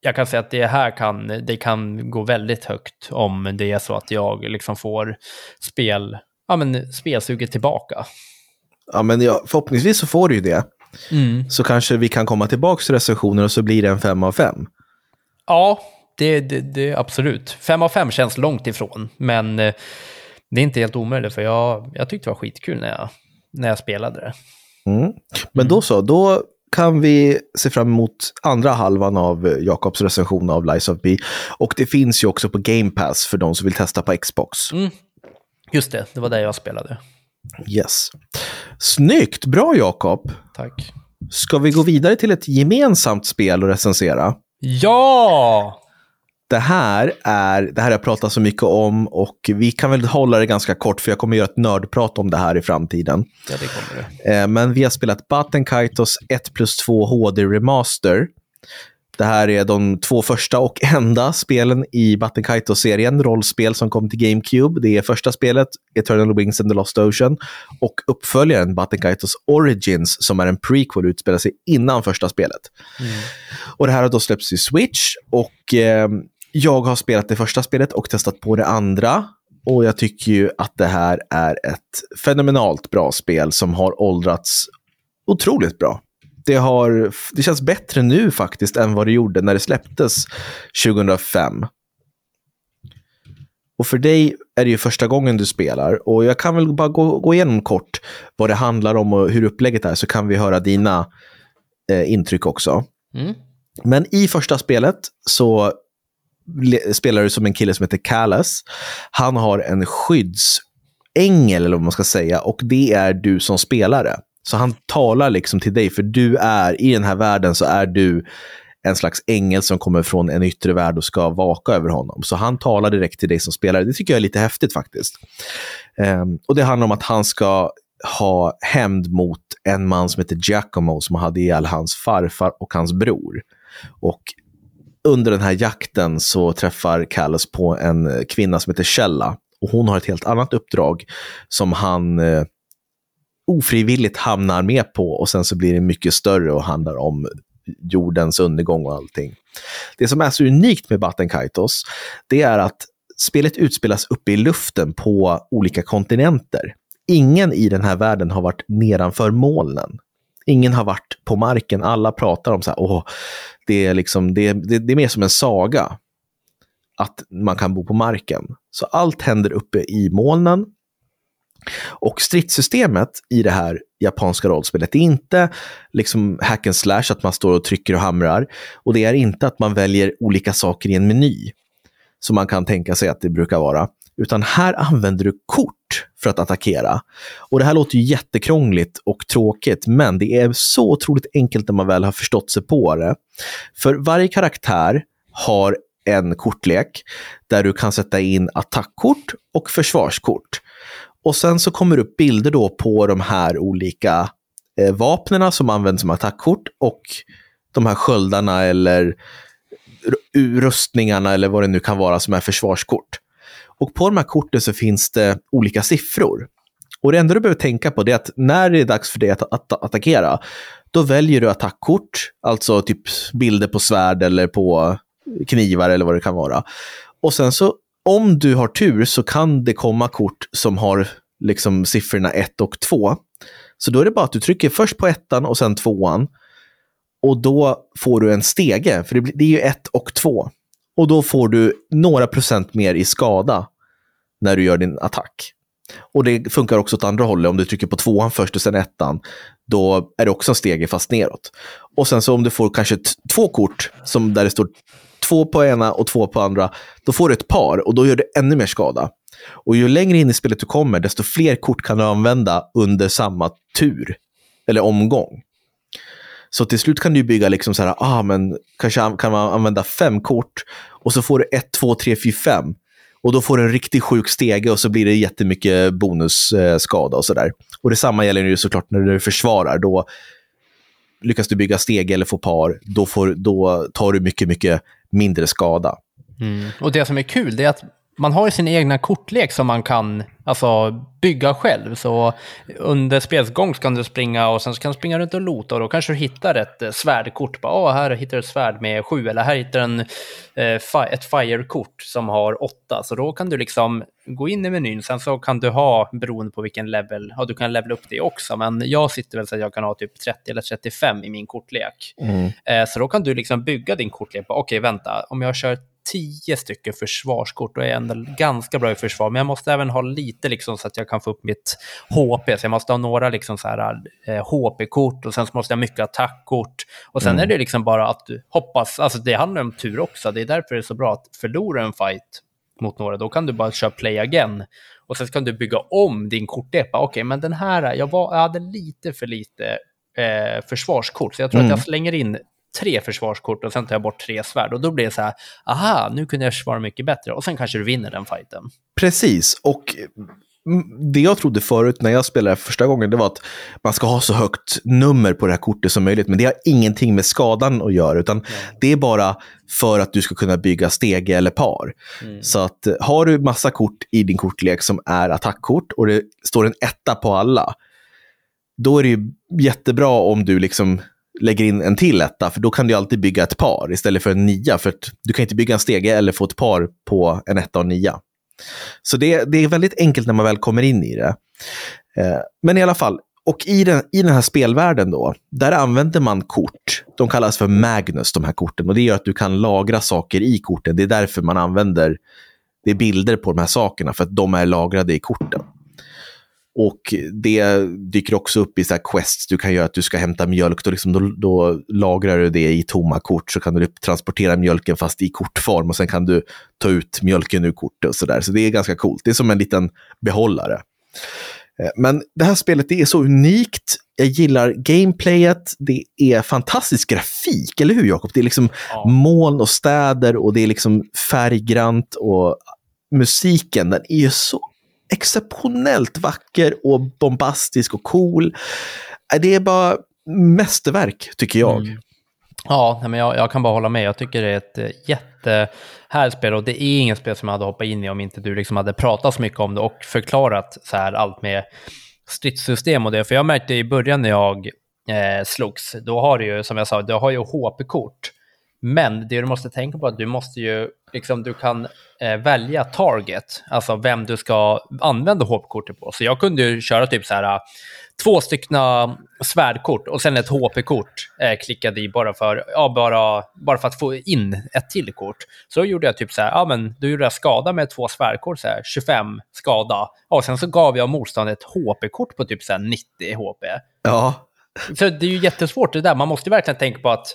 jag kan säga att det här kan, det kan gå väldigt högt om det är så att jag liksom får spel, ja men spelsuget tillbaka. Ja, men ja, förhoppningsvis så får du ju det. Så kanske vi kan komma tillbaka till recensioner och så blir det en fem av fem. Ja, det, det, det absolut. Fem av fem känns långt ifrån, men eh, det är inte helt omöjligt för jag, jag tyckte det var skitkul när jag, när jag spelade det. Mm. Men då så, då kan vi se fram emot andra halvan av eh, Jakobs recension av Lies of P. Och det finns ju också på Game Pass för de som vill testa på Xbox. Mm. Just det, det var där jag spelade. Yes. Snyggt, bra Jakob. Tack. Ska vi gå vidare till ett gemensamt spel och recensera? Ja! Det här är, det här har jag pratat så mycket om och vi kan väl hålla det ganska kort för jag kommer göra ett nördprat om det här i framtiden. Ja, det kommer du. Eh, men vi har spelat Batten Kaitos 1 plus 2 HD Remaster. Det här är de två första och enda spelen i Batten Kaitos-serien, rollspel som kom till GameCube. Det är första spelet, Eternal Wings and the Lost Ocean, och uppföljaren Batten Kaitos Origins, som är en prequel, utspelar sig innan första spelet. Mm. Och Det här har då släppts i Switch och eh, jag har spelat det första spelet och testat på det andra. Och jag tycker ju att det här är ett fenomenalt bra spel som har åldrats otroligt bra. Det, har, det känns bättre nu faktiskt än vad det gjorde när det släpptes 2005. Och för dig är det ju första gången du spelar. Och jag kan väl bara gå, gå igenom kort vad det handlar om och hur upplägget är, så kan vi höra dina eh, intryck också. Mm. Men i första spelet så spelar du som en kille som heter Callas. Han har en skyddsängel, eller vad man ska säga, och det är du som spelare. Så han talar liksom till dig, för du är, i den här världen så är du en slags ängel som kommer från en yttre värld och ska vaka över honom. Så han talar direkt till dig som spelare. Det tycker jag är lite häftigt faktiskt. Um, och det handlar om att han ska ha hämnd mot en man som heter Giacomo som hade ihjäl hans farfar och hans bror. Och under den här jakten så träffar Callus på en eh, kvinna som heter Shella. Och hon har ett helt annat uppdrag som han eh, ofrivilligt hamnar med på och sen så blir det mycket större och handlar om jordens undergång och allting. Det som är så unikt med Batten Kaitos, det är att spelet utspelas uppe i luften på olika kontinenter. Ingen i den här världen har varit nedanför molnen. Ingen har varit på marken. Alla pratar om så här, åh, det är, liksom, det, det, det är mer som en saga att man kan bo på marken. Så allt händer uppe i molnen. Och stridssystemet i det här japanska rollspelet är inte liksom hack and slash, att man står och trycker och hamrar. Och det är inte att man väljer olika saker i en meny, som man kan tänka sig att det brukar vara. Utan här använder du kort för att attackera. Och det här låter ju jättekrångligt och tråkigt, men det är så otroligt enkelt när man väl har förstått sig på det. För varje karaktär har en kortlek där du kan sätta in attackkort och försvarskort. Och sen så kommer det upp bilder då på de här olika eh, vapnena som används som attackkort och de här sköldarna eller rustningarna eller vad det nu kan vara som är försvarskort. Och på de här korten så finns det olika siffror. Och det enda du behöver tänka på är att när det är dags för dig att, att, att attackera, då väljer du attackkort, alltså typ bilder på svärd eller på knivar eller vad det kan vara. Och sen så, om du har tur så kan det komma kort som har liksom siffrorna 1 och 2. Så då är det bara att du trycker först på ettan och sen tvåan. Och då får du en stege, för det, det är ju 1 och 2. Och då får du några procent mer i skada när du gör din attack. Och det funkar också åt andra hållet. Om du trycker på tvåan först och sen ettan, då är det också en stege fast neråt. Och sen så om du får kanske två kort som där det står två på ena och två på andra, då får du ett par och då gör det ännu mer skada. Och ju längre in i spelet du kommer, desto fler kort kan du använda under samma tur eller omgång. Så till slut kan du bygga liksom så här, ah, men kanske kan man använda fem kort och så får du ett, två, tre, fyra, fem. Och då får du en riktigt sjuk stege och så blir det jättemycket bonusskada eh, och sådär. Och detsamma gäller ju såklart när du försvarar. Då lyckas du bygga stege eller få par, då, får, då tar du mycket, mycket mindre skada. Mm. Och det som är kul, det är att man har ju sin egna kortlek som man kan alltså, bygga själv. Så under spelets gång kan du springa och sen så kan du springa runt och lota och då kanske du hittar ett eh, svärdkort. Bara, oh, här hittar du ett svärd med sju eller här hittar du en, eh, ett fire-kort som har åtta. Så då kan du liksom gå in i menyn. Sen så kan du ha, beroende på vilken level, ja du kan levela upp det också. Men jag sitter väl så att jag kan ha typ 30 eller 35 i min kortlek. Mm. Eh, så då kan du liksom bygga din kortlek. Okej, okay, vänta, om jag kör tio stycken försvarskort och är ändå ganska bra i försvar. Men jag måste även ha lite liksom så att jag kan få upp mitt HP. Så jag måste ha några liksom så här eh, HP-kort och sen så måste jag ha mycket attackkort. Och sen mm. är det liksom bara att du hoppas, alltså det handlar om tur också. Det är därför det är så bra att förlora en fight mot några, då kan du bara köra play again. Och sen kan du bygga om din kortdepa. Okej, okay, men den här, jag, var, jag hade lite för lite eh, försvarskort, så jag tror mm. att jag slänger in tre försvarskort och sen tar jag bort tre svärd. Och då blir det så här, aha, nu kunde jag försvara mycket bättre. Och sen kanske du vinner den fighten. Precis, och det jag trodde förut när jag spelade första gången, det var att man ska ha så högt nummer på det här kortet som möjligt. Men det har ingenting med skadan att göra, utan mm. det är bara för att du ska kunna bygga stege eller par. Mm. Så att eh, har du massa kort i din kortlek som är attackkort och det står en etta på alla, då är det ju jättebra om du liksom lägger in en till etta, för då kan du alltid bygga ett par istället för en nia. För du kan inte bygga en stege eller få ett par på en etta och nia. Så det, det är väldigt enkelt när man väl kommer in i det. Eh, men i alla fall, och i den, i den här spelvärlden då, där använder man kort. De kallas för Magnus, de här korten. Och det gör att du kan lagra saker i korten. Det är därför man använder det är bilder på de här sakerna, för att de är lagrade i korten. Och det dyker också upp i så quests du kan göra, att du ska hämta mjölk. Då, liksom, då, då, lagrar du det i tomma kort, så kan du transportera mjölken fast i kortform och sen kan du ta ut mjölken ur kortet och sådär. Så det är ganska coolt. Det är som en liten behållare. Eh, men det här spelet det är så unikt. Jag gillar gameplayet. Det är fantastisk grafik, eller hur Jakob? Det är liksom ja. moln och städer och det är liksom färggrant och musiken, den är ju så exceptionellt vacker och bombastisk och cool. Äh, det är bara mästerverk, tycker jag. Mm. Ja, men jag, jag, kan bara hålla med. Jag tycker det är ett eh, jättehärligt spel och det är inget spel som jag hade hoppat in i om inte du liksom hade pratat så mycket om det och förklarat så här allt med stridssystem och det. För jag märkte i början när jag eh, slogs, då har du ju, som jag sa, du har ju HP-kort. Men det du måste tänka på är att du måste ju, liksom, du kan eh, välja target, alltså vem du ska använda HP-kortet på. Så jag kunde ju köra typ så här, två stycken svärdkort och sen ett HP-kort eh, klickade i bara för, ja, bara, bara för att få in ett till kort. Så då gjorde jag typ så här, ja men då gjorde jag skada med två svärdkort, så här, 25 skada. Och sen så gav jag motståndaren ett HP-kort på typ så 90 HP. Ja. Så det är ju jättesvårt det där, man måste verkligen tänka på att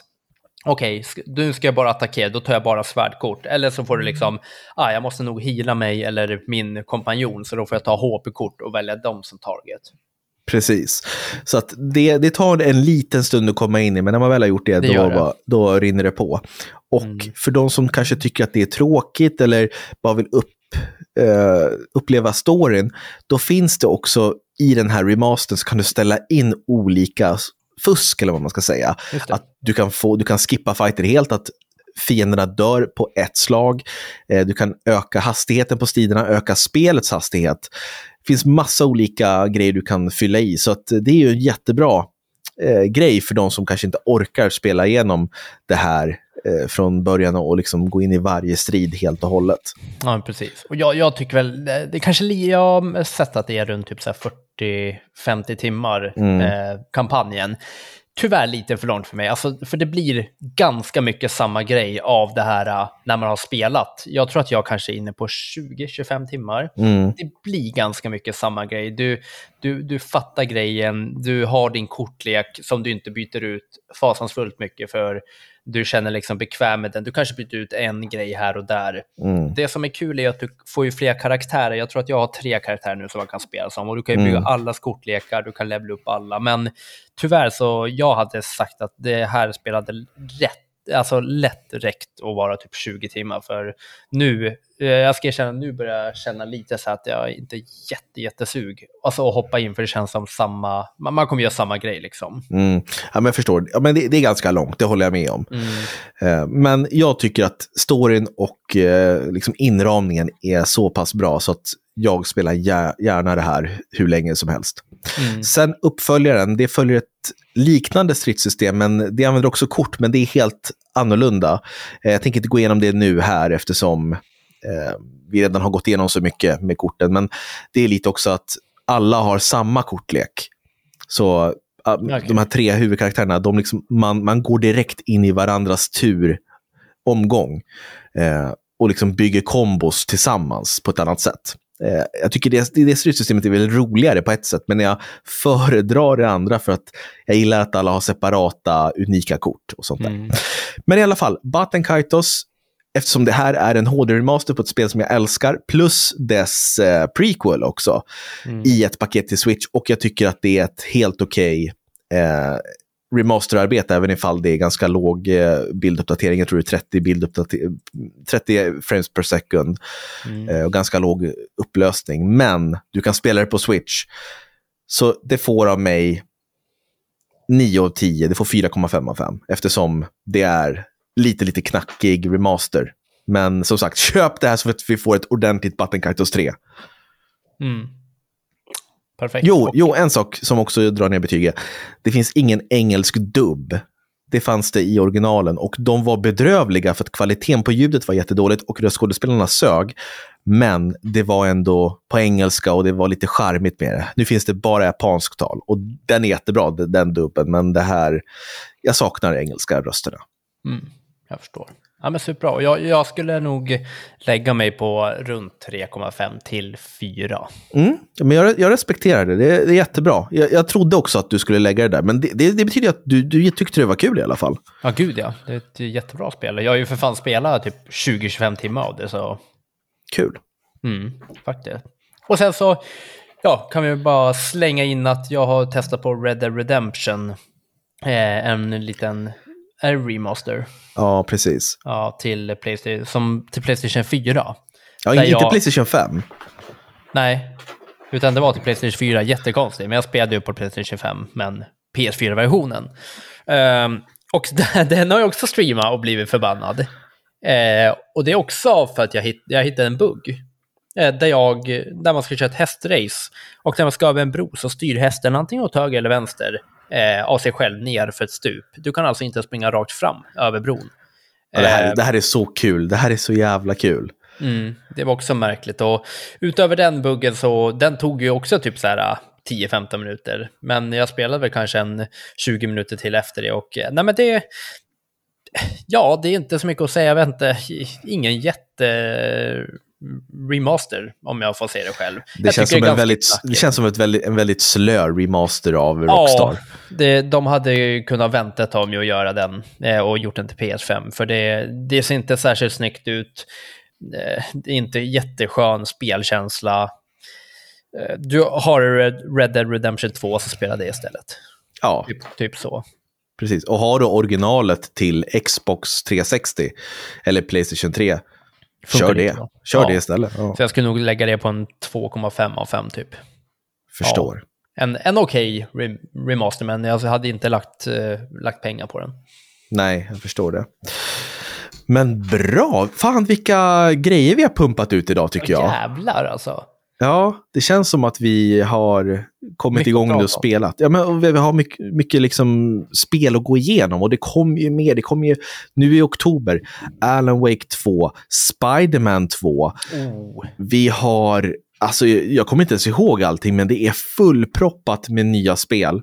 okej, okay, nu ska jag bara attackera, då tar jag bara svärdkort. Eller så får du liksom, ah, jag måste nog hila mig eller min kompanjon, så då får jag ta HP-kort och välja dem som target. Precis. Så att det, det tar en liten stund att komma in i, men när man väl har gjort det, det då, det. då rinner det på. Och mm. för de som kanske tycker att det är tråkigt eller bara vill upp, uh, uppleva storyn, då finns det också i den här remastern så kan du ställa in olika fusk, eller vad man ska säga. Att du kan, få, du kan skippa fighter helt, att fienderna dör på ett slag. Eh, du kan öka hastigheten på striderna, öka spelets hastighet. Det finns massa olika grejer du kan fylla i, så att det är ju jättebra eh, grej för de som kanske inte orkar spela igenom det här eh, från början och liksom gå in i varje strid helt och hållet. Ja, precis. Och jag, jag tycker väl, det kanske, jag har sett att det är runt typ 40-50 timmar, mm. eh, kampanjen tyvärr lite för långt för mig. Alltså, för det blir ganska mycket samma grej av det här uh, när man har spelat. Jag tror att jag kanske är inne på 20-25 timmar. Mm. Det blir ganska mycket samma grej. Du, du, du fattar grejen, du har din kortlek som du inte byter ut fasansfullt mycket för du känner liksom bekväm med den. Du kanske byter ut en grej här och där. Mm. Det som är kul är att du får ju fler karaktärer. Jag tror att jag har tre karaktärer nu som man kan spela som och du kan ju bygga mm. alla kortlekar, du kan levela upp alla. Men tyvärr så jag hade sagt att det här spelade rätt alltså lätt räckt att vara typ 20 timmar. För nu, eh, jag ska erkänna, nu börjar jag känna lite så att jag inte är jätte, jättesug. Alltså att hoppa in för det känns som samma, man, kommer göra samma grej liksom. Mm. Ja, men jag förstår. Ja, men det, det, är ganska långt, det håller jag med om. Mm. Eh, men jag tycker att storyn och eh, liksom inramningen är så pass bra så att jag spelar gärna det här hur länge som helst. Mm. Sen uppföljaren, det följer ett liknande stridssystem, men det använder också kort, men det är helt annorlunda. Eh, jag tänker inte gå igenom det nu här eftersom eh, vi redan har gått igenom så mycket med korten, men det är lite också att alla har samma kortlek. Så okay. de här tre huvudkaraktärerna, de liksom, man, man går direkt in i varandras tur, omgång, eh, och liksom bygger kombos tillsammans på ett annat sätt. Eh, jag tycker det, det styrsystemet är väl roligare på ett sätt, men jag föredrar det andra för att jag gillar att alla har separata, unika kort och sånt där. Mm. Men i alla fall, Batten Kaitos, eftersom det här är en HD-remaster på ett spel som jag älskar, plus dess eh, prequel också, mm. i ett paket till Switch. Och jag tycker att det är ett helt okej okay, eh, remasterarbete, även ifall det är ganska låg eh, bilduppdatering. Jag tror det är 30, bilduppdate- 30 frames per second Mm. eh, och ganska låg upplösning. Men du kan spela det på Switch. Så det får av mig 9 av 10, det får 4,5 av 5 eftersom det är lite, lite knackig remaster. Men som sagt, köp det här så att vi får ett ordentligt Button Kaitos 3. Mm. Perfekt. Jo, jo, en sak som också drar ner betyget. Det finns ingen engelsk dubb. Det fanns det i originalen och de var bedrövliga för att kvaliteten på ljudet var jättedåligt och röstskådespelarna sög. Men det var ändå på engelska och det var lite charmigt med det. Nu finns det bara japanskt tal och den är jättebra, den- den dubben. Men det här, jag saknar engelska rösterna. Mm, jag förstår. Ja, men superbra. Jag, jag skulle nog lägga mig på runt 3,5 till 4. Mm, men jag, jag respekterar det, det är, det är jättebra. Jag, jag trodde också att du skulle lägga det där, men det, det, det betyder att du, du tyckte det var kul i alla fall. Ja, gud ja. Det är ett jättebra spel. Jag har ju för fan spelat typ 20-25 timmar av det, så Kul. mm, faktiskt. Och sen så ja, kan vi bara slänga in att jag har testat på Red Dead Redemption. Eh, en liten eh, remaster Ja, precis. ja, till, Playstation, som, till Playstation 4. Ja, inte jag- Playstation 5. Nej, utan det var till Playstation 4. Jättekonstigt, men jag spelade ju på Playstation 5, men PS4-versionen. Ehm, och den har jag också streamat och blivit förbannad. Eh, och det är också för att jag, hitt, jag hittade en bugg. Eh, där, jag, där man ska köra ett hästrace. Och när man ska över en bro så styr hästen antingen åt höger eller vänster eh, av sig själv ner för ett stup. Du kan alltså inte springa rakt fram över bron. Ja, det, här, Eh, det här är så kul. Det här är så jävla kul. Mm, det var också märkligt. Och utöver den buggen så, den tog ju också typ så här äh, 10-15 minuter. Men jag spelade väl kanske en 20 minuter till efter det och eh, nej men det... Ja, det är inte så mycket att säga. Jag vet inte, ingen jätte remaster om jag får säga det själv. Det, Jag känns som, är en väldigt, det känns som ett väldigt, en väldigt slö remaster av Rockstar. Ja, det, de hade ju kunnat vänta ett tag med att göra den eh, och gjort den till PS5. För det, det ser inte särskilt snyggt ut. Eh, det är inte jätteskön spelkänsla. Eh, du har Red, Red Dead Redemption 2 så spela det istället. Ja, Typ, typ så. precis. Och har du originalet till Xbox 360 eller Playstation 3, Funkar kör det. Kör Ja. det istället. Ja, Så jag skulle nog lägga det på en 2,5 av 5 typ. förstår. En, en okej rem- remaster, men jag hade inte lagt, eh, lagt pengar på den. Nej, jag förstår det. Men bra! Fan vilka grejer vi har pumpat ut idag tycker jag. Jävlar alltså. Ja, det känns som att vi har kommit Mycket igång nu och spelat. Ja, men vi har mycket, mycket liksom spel att gå igenom och det kommer ju mer. Det kommer ju nu i oktober. Alan Wake 2, Spider-Man 2. Oh. Vi har, alltså jag kommer inte ens ihåg allting, men det är fullproppat med nya spel.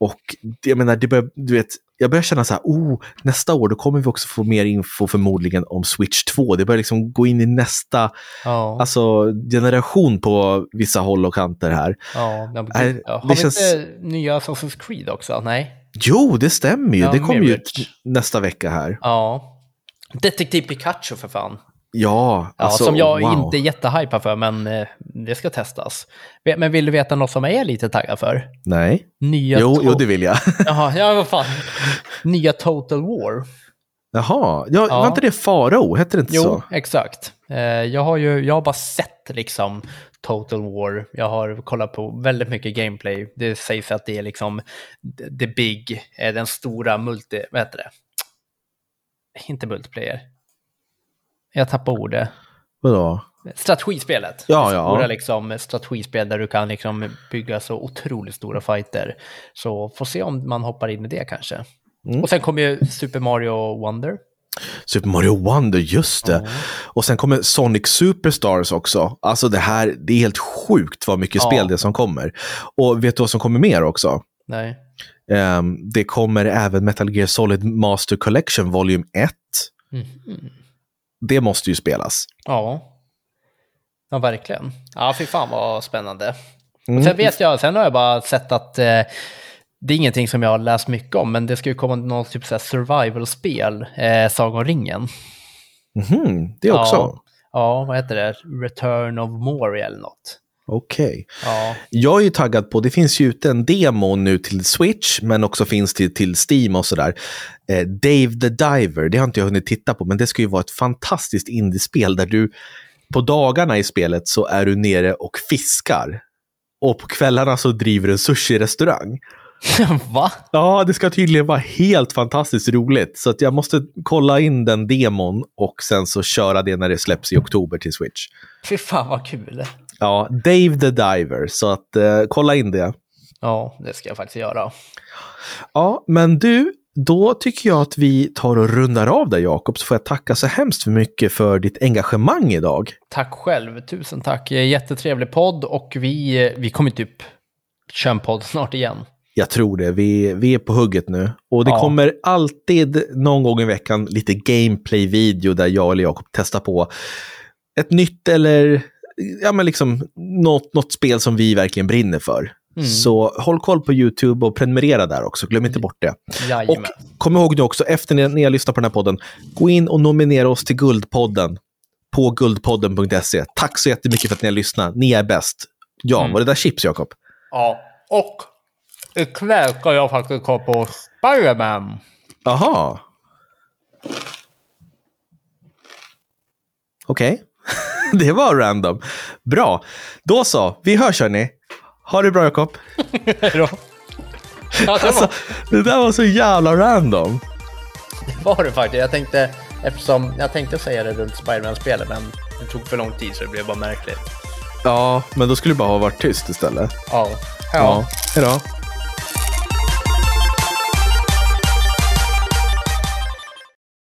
Och jag menar, det börjar, du vet, jag börjar känna så här, oh, nästa år då kommer vi också få mer info förmodligen om Switch 2. Det börjar liksom gå in i nästa Ja. alltså, generation på vissa håll och kanter här. Ja, men ja. Har vi känns- inte nya Assassin's Creed också? Nej. Jo, det stämmer ju. Ja, det kommer ju nästa vecka här. Ja. Detektiv Pikachu för fan. Ja, Ja, alltså, som jag wow. inte är jättehypad för, men eh, det ska testas. Men vill du veta något som jag är lite taggad för? Nej, Nya jo, jo, det vill jag. Jaha, ja, vad fan. Nya Total War. Jaha, ja, Ja. var inte det Farao? Hette det inte Jo, så? exakt. Eh, jag har ju, jag har bara sett liksom Total War. Jag har kollat på väldigt mycket gameplay. Det sägs att det är liksom the big, eh, den stora multi, vad heter det? Inte multiplayer. Jag tappar ordet. Vadå? Strategispelet. Ja, ja. stora liksom, strategispel där du kan liksom bygga så otroligt stora fighter. Så får se om man hoppar in i det kanske. Mm. Och sen kommer ju Super Mario Wonder. Super Mario Wonder, just det. Och sen kommer Sonic Superstars också. Alltså det här, det är helt sjukt vad mycket Ja. spel det är som kommer. Och vet du vad som kommer mer också? Nej. Ehm, det kommer även Metal Gear Solid Master Collection Volume 1. Mhm. Det måste ju spelas. Ja. Ja, verkligen. Ja, fy fan vad spännande. Mm. Och sen vet jag, sen har jag bara sett att eh, det är ingenting som jag har läst mycket om, men det ska ju komma någon typ så survival-spel, eh, Sagan om ringen. Mhm, det också. Ja, ja, vad heter det? Return of Moria eller något. Okej. Ja. Jag är ju taggad på, det finns ju ute en demo nu till Switch, men också finns till, till Steam och sådär. Eh, Dave the Diver, det har inte jag hunnit titta på, men det ska ju vara ett fantastiskt indiespel där du på dagarna i spelet så är du nere och fiskar. Och på kvällarna så driver du en sushi-restaurang. Va? Ja, det ska tydligen vara helt fantastiskt roligt. Så jag måste kolla in den demon och sen så köra det när det släpps i oktober till Switch. Fy fan vad kul. Ja, Dave the Diver. Så att eh, kolla in det. Ja, det ska jag faktiskt göra. Ja, men du, då tycker jag att vi tar och rundar av där Jakob, så får jag tacka så hemskt mycket för ditt engagemang idag. Tack själv, tusen tack. Jättetrevlig podd och vi, vi kommer typ köra en podd snart igen. Jag tror det. Vi, vi är på hugget nu. Och det Ja. kommer alltid någon gång i veckan lite gameplay-video där jag eller Jakob testar på ett nytt eller ja, men liksom något, något spel som vi verkligen brinner för. Mm. Så håll koll på YouTube och prenumerera där också. Glöm inte bort det. Och Jajamän. kom ihåg nu också, efter när ni har lyssnat på den här podden, gå in och nominera oss till Guldpodden på guldpodden.se. Tack så jättemycket för att ni har lyssnat. Ni är bäst. Ja, Mm. var det där chips, Jakob? Ja, och ikväll ska jag faktiskt kolla på Spiderman. Aha. Okej. det var random. Bra. Då så. Vi hörs hörni. Ha det bra Jakob. Hejdå. Ja, det Alltså, det där var så jävla random. var det faktiskt. Jag tänkte, eftersom jag tänkte säga det runt Spiderman-spelet, men det tog för lång tid så det blev bara märkligt. Ja, men då skulle du bara ha varit tyst istället. Ja. Ja. Hej då.